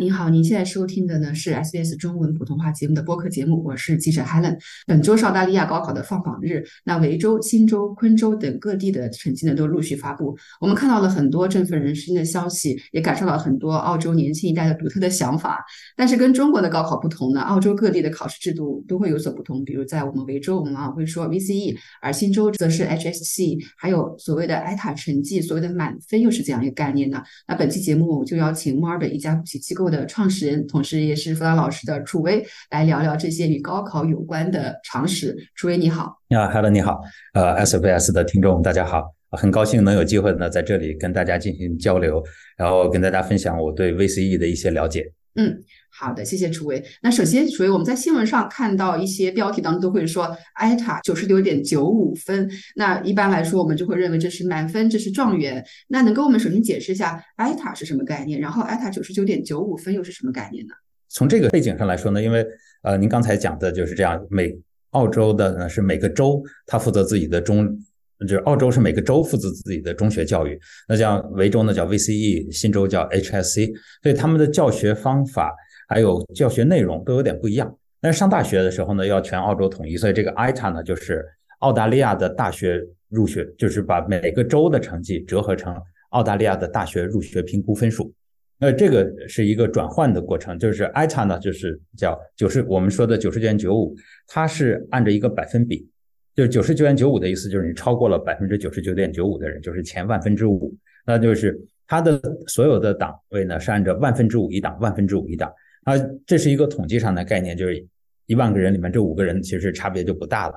您好，您现在收听的呢是 SBS 中文普通话节目的播客节目，我是记者 Helen。本周是澳大利亚高考的放榜日，那维州、新州、昆州等各地的成绩呢都陆续发布。我们看到了很多振奋人心的消息，也感受到很多澳洲年轻一代的独特的想法。但是跟中国的高考不同呢，澳洲各地的考试制度都会有所不同。比如在我们维州，我们往往会说 VCE，而新州则是 HSC，还有所谓的 ITA 成绩，所谓的满分又是这样一个概念呢。那本期节目我就邀请墨尔本一家补习机构。的创始人，同时也是辅导老师的楚威来聊聊这些与高考有关的常识。楚威你好，啊，Hello，你好，呃，SBS 的听众大家好，很高兴能有机会呢在这里跟大家进行交流，然后跟大家分享我对 VCE 的一些了解。嗯，好的，谢谢楚威。那首先，楚威，我们在新闻上看到一些标题当中都会说 ITA 九十九点九五分。那一般来说，我们就会认为这是满分，这是状元。那能跟我们首先解释一下 ITA 是什么概念？然后 ITA 九十九点九五分又是什么概念呢？从这个背景上来说呢，因为呃，您刚才讲的就是这样，每澳洲的呢是每个州它负责自己的中。就是澳洲是每个州负责自己的中学教育，那像维州呢叫 VCE，新州叫 HSC，所以他们的教学方法还有教学内容都有点不一样。但是上大学的时候呢，要全澳洲统一，所以这个 ITA 呢就是澳大利亚的大学入学，就是把每个州的成绩折合成澳大利亚的大学入学评估分数。那这个是一个转换的过程，就是 ITA 呢就是叫九十，我们说的九十九点九五，它是按照一个百分比。就是九十九点九五的意思，就是你超过了百分之九十九点九五的人，就是前万分之五。那就是它的所有的档位呢，是按照万分之五一档，万分之五一档。啊，这是一个统计上的概念，就是一万个人里面这五个人其实差别就不大了。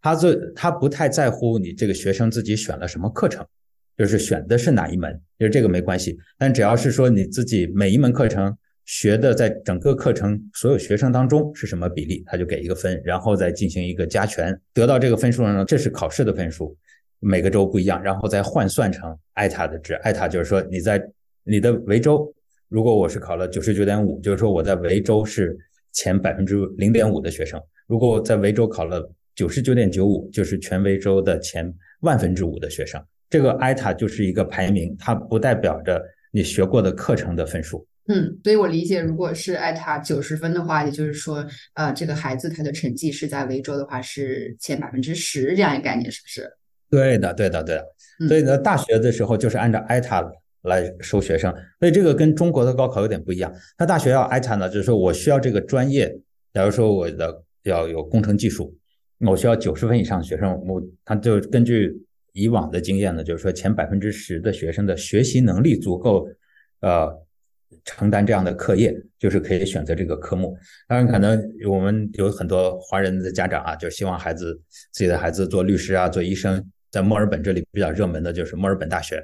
他这他不太在乎你这个学生自己选了什么课程，就是选的是哪一门，就是这个没关系。但只要是说你自己每一门课程。学的在整个课程所有学生当中是什么比例，他就给一个分，然后再进行一个加权，得到这个分数呢，这是考试的分数，每个州不一样，然后再换算成艾塔的值。艾塔就是说你在你的维州，如果我是考了九十九点五，就是说我在维州是前百分之零点五的学生；如果我在维州考了九十九点九五，就是全维州的前万分之五的学生。这个艾塔就是一个排名，它不代表着你学过的课程的分数。嗯，所以我理解，如果是艾塔九十分的话，也就是说，呃，这个孩子他的成绩是在维州的话是前百分之十这样一个概念，是不是？对的，对的，对的。所以呢，大学的时候就是按照艾塔来收学生，所以这个跟中国的高考有点不一样。那大学要艾塔呢，就是说我需要这个专业，假如说我的要有工程技术，我需要九十分以上的学生，我他就根据以往的经验呢，就是说前百分之十的学生的学习能力足够，呃。承担这样的课业，就是可以选择这个科目。当然，可能我们有很多华人的家长啊，就希望孩子自己的孩子做律师啊，做医生。在墨尔本这里比较热门的就是墨尔本大学。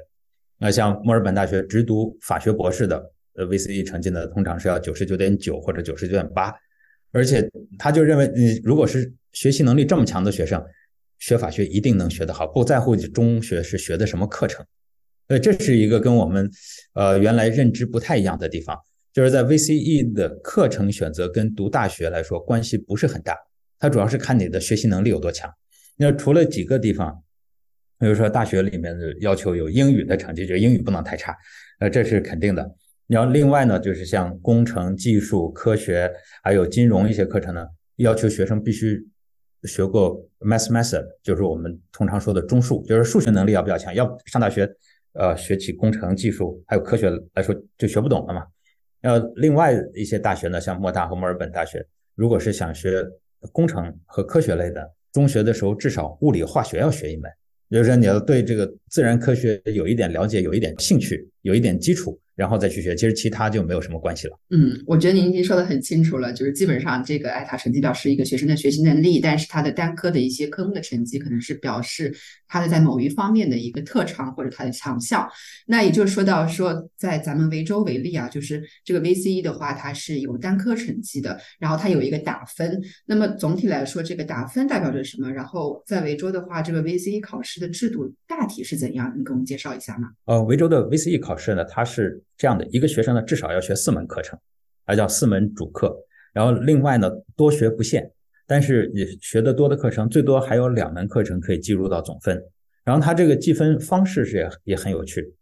那像墨尔本大学直读法学博士的，呃，VCE 成绩呢，通常是要九十九点九或者九十九点八。而且他就认为，你如果是学习能力这么强的学生，学法学一定能学得好，不在乎你中学是学的什么课程。呃，这是一个跟我们，呃，原来认知不太一样的地方，就是在 VCE 的课程选择跟读大学来说关系不是很大，它主要是看你的学习能力有多强。那除了几个地方，比如说大学里面的要求有英语的成绩，就英语不能太差，呃，这是肯定的。然后另外呢，就是像工程、技术、科学还有金融一些课程呢，要求学生必须学过 Math Method，就是我们通常说的中数，就是数学能力要比较强，要上大学。呃，学起工程技术还有科学来说就学不懂了嘛。呃，另外一些大学呢，像莫大和墨尔本大学，如果是想学工程和科学类的，中学的时候至少物理化学要学一门，比如说你要对这个自然科学有一点了解，有一点兴趣，有一点基础。然后再去学，其实其他就没有什么关系了。嗯，我觉得您已经说的很清楚了，就是基本上这个艾塔成绩表是一个学生的学习能力，但是他的单科的一些科目的成绩可能是表示他的在某一方面的一个特长或者他的强项。那也就是说到说，在咱们维州为例啊，就是这个 VCE 的话，它是有单科成绩的，然后它有一个打分。那么总体来说，这个打分代表着什么？然后在维州的话，这个 VCE 考试的制度大体是怎样？你给我们介绍一下吗？呃，维州的 VCE 考试呢，它是。这样的一个学生呢，至少要学四门课程，还叫四门主课。然后另外呢，多学不限，但是你学的多的课程，最多还有两门课程可以计入到总分。然后它这个计分方式是也也很有趣。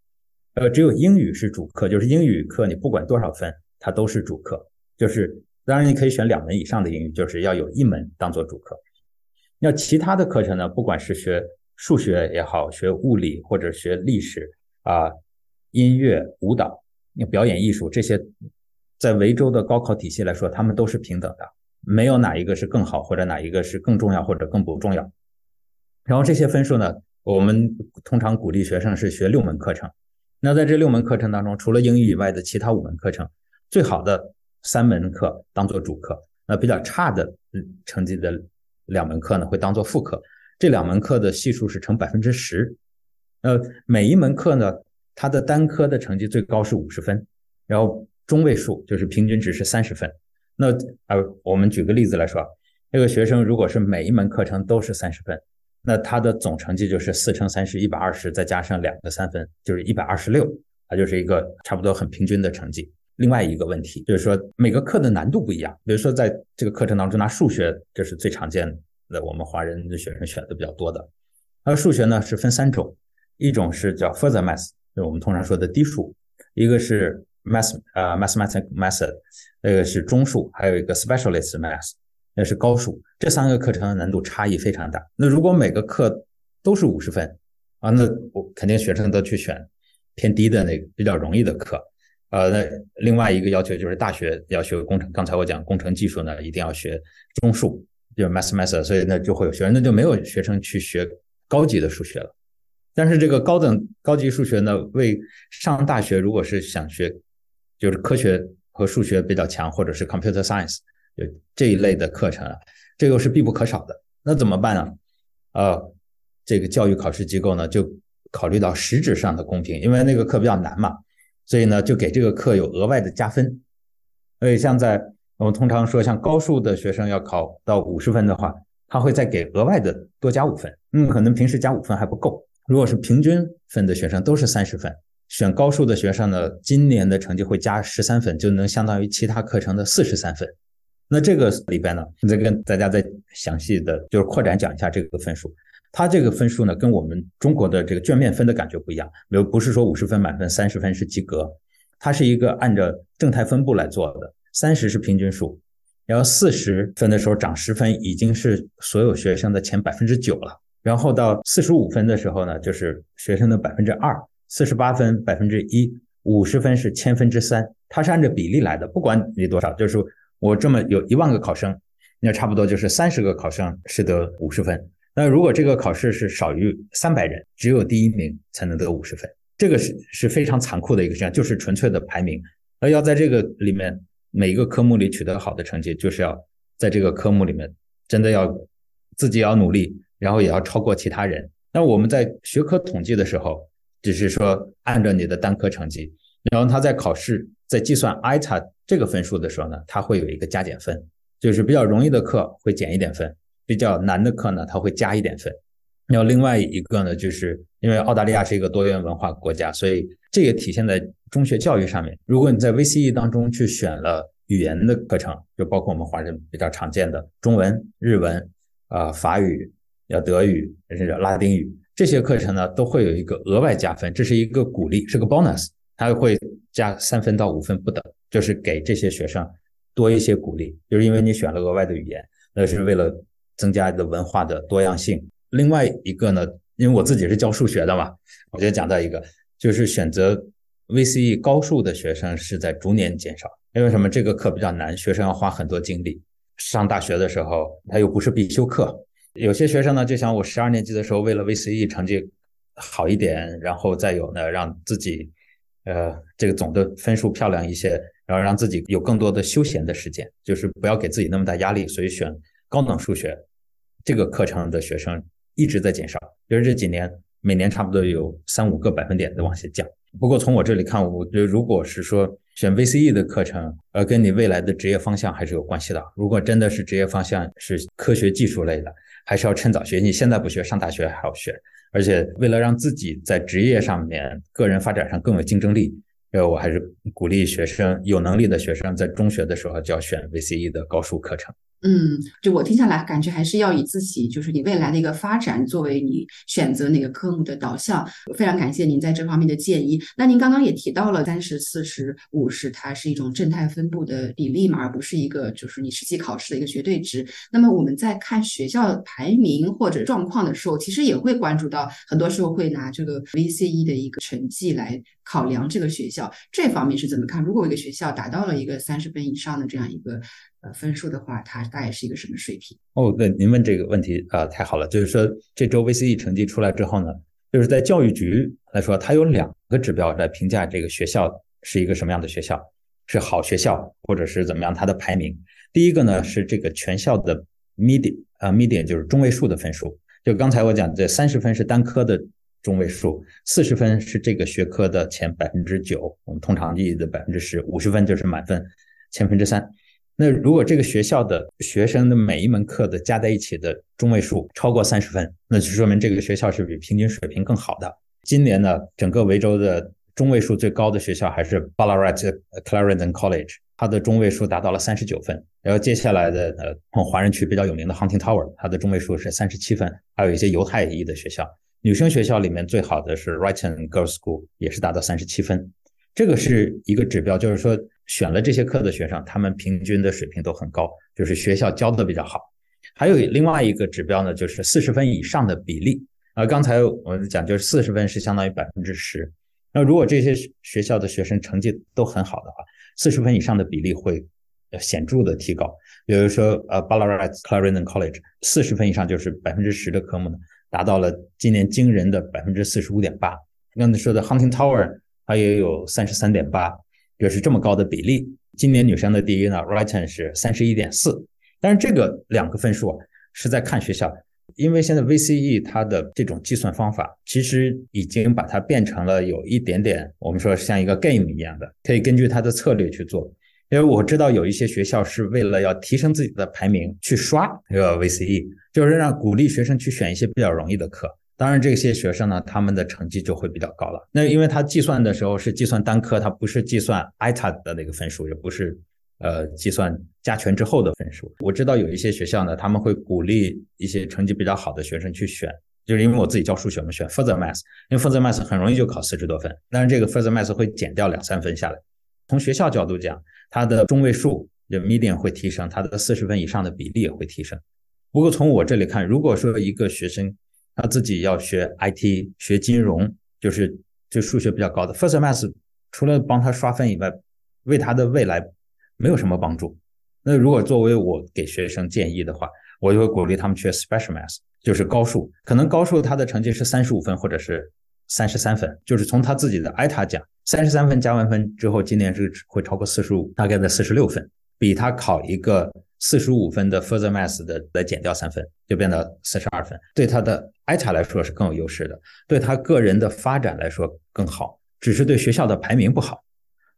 呃，只有英语是主课，就是英语课你不管多少分，它都是主课。就是当然你可以选两门以上的英语，就是要有一门当做主课。那其他的课程呢，不管是学数学也好，学物理或者学历史啊、音乐、舞蹈、表演艺术这些，在维州的高考体系来说，他们都是平等的，没有哪一个是更好，或者哪一个是更重要或者更不重要。然后这些分数呢，我们通常鼓励学生是学六门课程。那在这六门课程当中，除了英语以外的其他五门课程，最好的三门课当做主课，那比较差的嗯成绩的两门课呢会当做副课。这两门课的系数是乘百分之十。呃，每一门课呢，它的单科的成绩最高是五十分，然后中位数就是平均值是三十分。那呃，我们举个例子来说，这个学生如果是每一门课程都是三十分。那他的总成绩就是四乘三十一百二十，再加上两个三分，就是一百二十六，它就是一个差不多很平均的成绩。另外一个问题就是说，每个课的难度不一样。比如说，在这个课程当中，拿数学这是最常见的，我们华人的学生选的比较多的。而数学呢是分三种，一种是叫 further math，就我们通常说的低数；一个是 math 啊 mathematical method，那个是中数；还有一个 specialist math。那是高数，这三个课程的难度差异非常大。那如果每个课都是五十分啊，那我肯定学生都去选偏低的那个比较容易的课。呃，那另外一个要求就是大学要学工程，刚才我讲工程技术呢，一定要学中数，就是 math math，所以那就会有学生，那就没有学生去学高级的数学了。但是这个高等高级数学呢，为上大学如果是想学就是科学和数学比较强，或者是 computer science。就这一类的课程，这又是必不可少的。那怎么办呢？呃，这个教育考试机构呢，就考虑到实质上的公平，因为那个课比较难嘛，所以呢，就给这个课有额外的加分。所以像在我们通常说，像高数的学生要考到五十分的话，他会再给额外的多加五分。嗯，可能平时加五分还不够。如果是平均分的学生都是三十分，选高数的学生呢，今年的成绩会加十三分，就能相当于其他课程的四十三分。那这个里边呢，再跟大家再详细的就是扩展讲一下这个分数。它这个分数呢，跟我们中国的这个卷面分的感觉不一样。比如不是说五十分满分，三十分是及格，它是一个按照正态分布来做的。三十是平均数，然后四十分的时候涨十分，已经是所有学生的前百分之九了。然后到四十五分的时候呢，就是学生的百分之二。四十八分百分之一，五十分是千分之三。它是按照比例来的，不管你多少，就是。我这么有一万个考生，那差不多就是三十个考生是得五十分。那如果这个考试是少于三百人，只有第一名才能得五十分，这个是是非常残酷的一个现象，就是纯粹的排名。那要在这个里面每一个科目里取得好的成绩，就是要在这个科目里面真的要自己要努力，然后也要超过其他人。那我们在学科统计的时候，只是说按照你的单科成绩，然后他在考试在计算 ITA。这个分数的时候呢，它会有一个加减分，就是比较容易的课会减一点分，比较难的课呢，它会加一点分。然后另外一个呢，就是因为澳大利亚是一个多元文化国家，所以这也体现在中学教育上面。如果你在 VCE 当中去选了语言的课程，就包括我们华人比较常见的中文、日文、啊法语、要德语、甚至拉丁语这些课程呢，都会有一个额外加分，这是一个鼓励，是个 bonus，它会加三分到五分不等。就是给这些学生多一些鼓励，就是因为你选了额外的语言，那是为了增加的文化的多样性。另外一个呢，因为我自己是教数学的嘛，我就讲到一个，就是选择 VCE 高数的学生是在逐年减少。因为什么？这个课比较难，学生要花很多精力。上大学的时候，他又不是必修课。有些学生呢，就像我十二年级的时候，为了 VCE 成绩好一点，然后再有呢，让自己呃这个总的分数漂亮一些。然后让自己有更多的休闲的时间，就是不要给自己那么大压力，所以选高等数学这个课程的学生一直在减少，就是这几年每年差不多有三五个百分点的往下降。不过从我这里看，我觉得如果是说选 VCE 的课程，呃，跟你未来的职业方向还是有关系的。如果真的是职业方向是科学技术类的，还是要趁早学，你现在不学，上大学还要学。而且为了让自己在职业上面、个人发展上更有竞争力。呃，我还是鼓励学生有能力的学生在中学的时候就要选 VCE 的高数课程。嗯，就我听下来，感觉还是要以自己就是你未来的一个发展作为你选择哪个科目的导向。非常感谢您在这方面的建议。那您刚刚也提到了三十四十五十，它是一种正态分布的比例嘛，而不是一个就是你实际考试的一个绝对值。那么我们在看学校排名或者状况的时候，其实也会关注到，很多时候会拿这个 VCE 的一个成绩来考量这个学校。这方面是怎么看？如果一个学校达到了一个三十分以上的这样一个。呃，分数的话，它大概是一个什么水平？哦，对，您问这个问题啊，太好了。就是说，这周 VCE 成绩出来之后呢，就是在教育局来说，它有两个指标来评价这个学校是一个什么样的学校，是好学校或者是怎么样，它的排名。第一个呢是这个全校的 median 啊，median 就是中位数的分数。就刚才我讲，这三十分是单科的中位数，四十分是这个学科的前百分之九，我们通常意义的百分之十，五十分就是满分千分之三。那如果这个学校的学生的每一门课的加在一起的中位数超过三十分，那就说明这个学校是比平均水平更好的。今年呢，整个维州的中位数最高的学校还是 Ballarat Clarendon College，它的中位数达到了三十九分。然后接下来的呃，华人区比较有名的 Hunting Tower，它的中位数是三十七分。还有一些犹太裔的学校，女生学校里面最好的是 Wrighton Girls School，也是达到三十七分。这个是一个指标，就是说。选了这些课的学生，他们平均的水平都很高，就是学校教的比较好。还有另外一个指标呢，就是四十分以上的比例。啊，刚才我们讲，就是四十分是相当于百分之十。那如果这些学校的学生成绩都很好的话，四十分以上的比例会显著的提高。比如说，呃，Ballarat Clarendon College 四十分以上就是百分之十的科目呢，达到了今年惊人的百分之四十五点八。刚才说的 Hunting Tower 它也有三十三点八。就是这么高的比例，今年女生的第一呢，Wrighton 是三十一点四，但是这个两个分数啊是在看学校，因为现在 VCE 它的这种计算方法其实已经把它变成了有一点点，我们说像一个 game 一样的，可以根据它的策略去做。因为我知道有一些学校是为了要提升自己的排名去刷这个 VCE，就是让鼓励学生去选一些比较容易的课。当然，这些学生呢，他们的成绩就会比较高了。那因为他计算的时候是计算单科，他不是计算 ITA 的那个分数，也不是呃计算加权之后的分数。我知道有一些学校呢，他们会鼓励一些成绩比较好的学生去选，就是因为我自己教数学嘛，选 Further Math，因为 Further Math 很容易就考四十多分，但是这个 Further Math 会减掉两三分下来。从学校角度讲，它的中位数就 median 会提升，它的四十分以上的比例也会提升。不过从我这里看，如果说一个学生，他自己要学 IT、学金融，就是就数学比较高的 First Math，除了帮他刷分以外，为他的未来没有什么帮助。那如果作为我给学生建议的话，我就会鼓励他们学 Special Math，就是高数。可能高数他的成绩是三十五分或者是三十三分，就是从他自己的 ITA 讲，三十三分加完分之后，今年是会超过四十五，大概在四十六分，比他考一个。四十五分的 Further Math 的再减掉三分，就变到四十二分，对他的 ITA 来说是更有优势的，对他个人的发展来说更好，只是对学校的排名不好。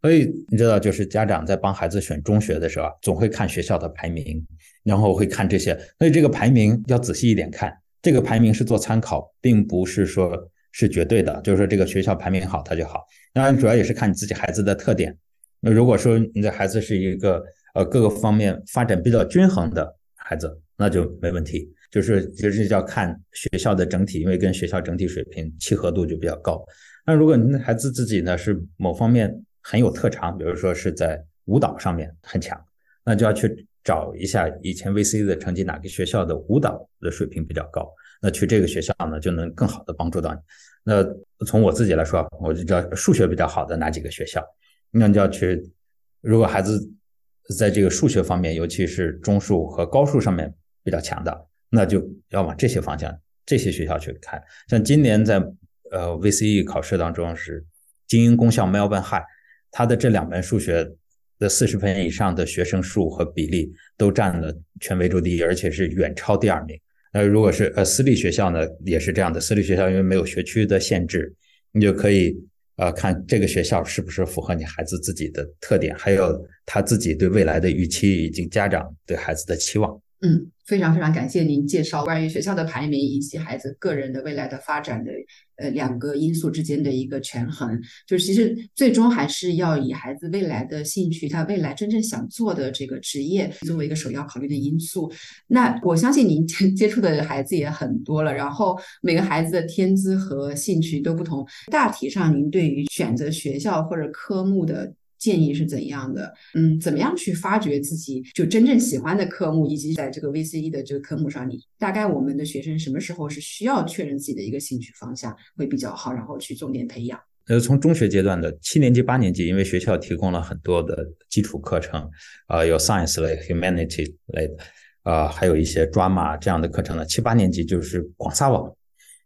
所以你知道，就是家长在帮孩子选中学的时候，总会看学校的排名，然后会看这些。所以这个排名要仔细一点看，这个排名是做参考，并不是说是绝对的，就是说这个学校排名好，它就好。当然，主要也是看你自己孩子的特点。那如果说你的孩子是一个，呃，各个方面发展比较均衡的孩子，那就没问题。就是就是要看学校的整体，因为跟学校整体水平契合度就比较高。那如果您的孩子自己呢是某方面很有特长，比如说是在舞蹈上面很强，那就要去找一下以前 VC 的成绩哪个学校的舞蹈的水平比较高，那去这个学校呢就能更好的帮助到你。那从我自己来说，我就知道数学比较好的哪几个学校，那你就要去，如果孩子。在这个数学方面，尤其是中数和高数上面比较强的，那就要往这些方向、这些学校去看。像今年在呃 VCE 考试当中是精英公校 Melbourne High，它的这两门数学的四十分以上的学生数和比例都占了全维州第一，而且是远超第二名。那如果是呃私立学校呢，也是这样的。私立学校因为没有学区的限制，你就可以。呃，看这个学校是不是符合你孩子自己的特点，还有他自己对未来的预期，以及家长对孩子的期望。嗯，非常非常感谢您介绍关于学校的排名以及孩子个人的未来的发展的呃两个因素之间的一个权衡。就是其实最终还是要以孩子未来的兴趣，他未来真正想做的这个职业作为一个首要考虑的因素。那我相信您接触的孩子也很多了，然后每个孩子的天资和兴趣都不同。大体上，您对于选择学校或者科目的。建议是怎样的？嗯，怎么样去发掘自己就真正喜欢的科目，以及在这个 VCE 的这个科目上，你大概我们的学生什么时候是需要确认自己的一个兴趣方向会比较好，然后去重点培养？呃，从中学阶段的七年级、八年级，因为学校提供了很多的基础课程，啊，有 science 类、humanity 类的，啊，还有一些 drama 这样的课程呢。七八年级就是广撒网，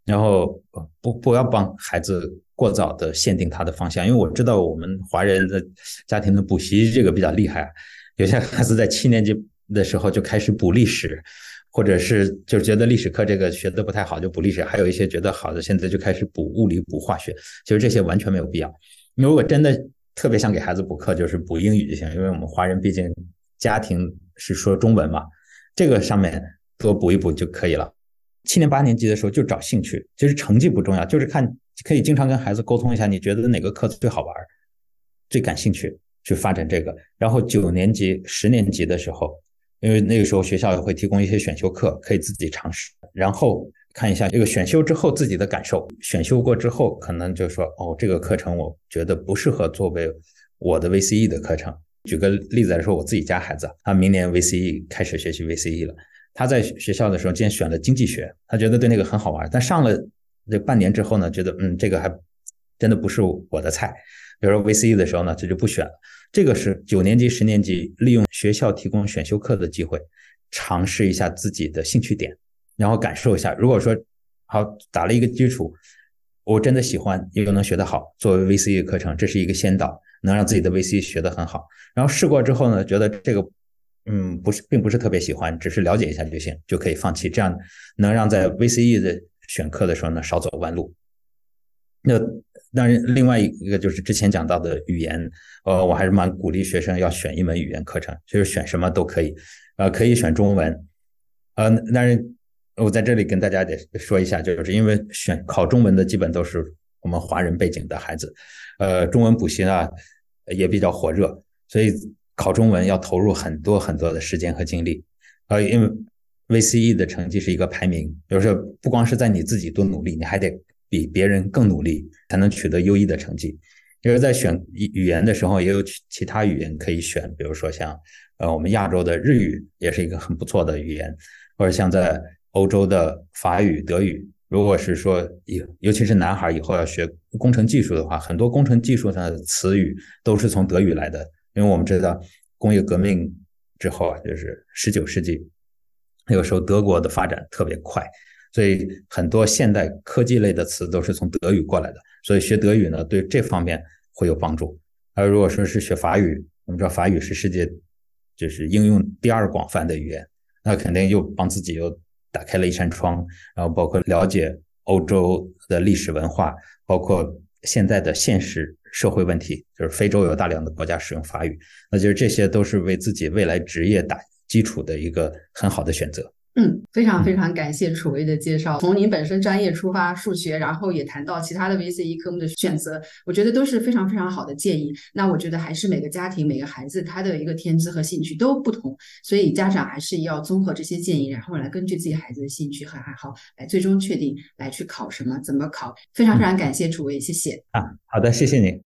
然后不不要帮孩子。过早的限定他的方向，因为我知道我们华人的家庭的补习这个比较厉害，有些孩子在七年级的时候就开始补历史，或者是就觉得历史课这个学的不太好就补历史，还有一些觉得好的现在就开始补物理、补化学，其实这些完全没有必要。如果真的特别想给孩子补课，就是补英语就行，因为我们华人毕竟家庭是说中文嘛，这个上面多补一补就可以了。七年八年级的时候就找兴趣，其实成绩不重要，就是看。可以经常跟孩子沟通一下，你觉得哪个课最好玩、最感兴趣，去发展这个。然后九年级、十年级的时候，因为那个时候学校也会提供一些选修课，可以自己尝试。然后看一下这个选修之后自己的感受。选修过之后，可能就说哦，这个课程我觉得不适合作为我的 VCE 的课程。举个例子来说，我自己家孩子，他明年 VCE 开始学习 VCE 了。他在学校的时候，今天选了经济学，他觉得对那个很好玩，但上了。这半年之后呢，觉得嗯，这个还真的不是我的菜。比如说 VCE 的时候呢，这就不选了。这个是九年级、十年级利用学校提供选修课的机会，尝试一下自己的兴趣点，然后感受一下。如果说好打了一个基础，我真的喜欢，又能学得好，作为 VCE 课程，这是一个先导，能让自己的 VCE 学得很好。然后试过之后呢，觉得这个嗯不是，并不是特别喜欢，只是了解一下就行，就可以放弃。这样能让在 VCE 的选课的时候呢，少走弯路。那当然，另外一个就是之前讲到的语言，呃，我还是蛮鼓励学生要选一门语言课程，就是选什么都可以，呃，可以选中文，呃，当然我在这里跟大家得说一下，就是因为选考中文的基本都是我们华人背景的孩子，呃，中文补习啊也比较火热，所以考中文要投入很多很多的时间和精力，呃，因为。VCE 的成绩是一个排名，比如说不光是在你自己多努力，你还得比别人更努力，才能取得优异的成绩。就是在选语语言的时候，也有其他语言可以选，比如说像呃我们亚洲的日语也是一个很不错的语言，或者像在欧洲的法语、德语。如果是说尤尤其是男孩以后要学工程技术的话，很多工程技术上的词语都是从德语来的，因为我们知道工业革命之后啊，就是十九世纪。那个时候德国的发展特别快，所以很多现代科技类的词都是从德语过来的。所以学德语呢，对这方面会有帮助。而如果说是学法语，我们知道法语是世界就是应用第二广泛的语言，那肯定又帮自己又打开了一扇窗。然后包括了解欧洲的历史文化，包括现在的现实社会问题，就是非洲有大量的国家使用法语，那就是这些都是为自己未来职业打。基础的一个很好的选择。嗯，非常非常感谢楚威的介绍。从您本身专业出发，数学，然后也谈到其他的 VCE 科目的选择，我觉得都是非常非常好的建议。那我觉得还是每个家庭、每个孩子他的一个天资和兴趣都不同，所以家长还是要综合这些建议，然后来根据自己孩子的兴趣和爱好来最终确定来去考什么、怎么考。非常非常感谢楚威，谢谢。啊，好的，谢谢你。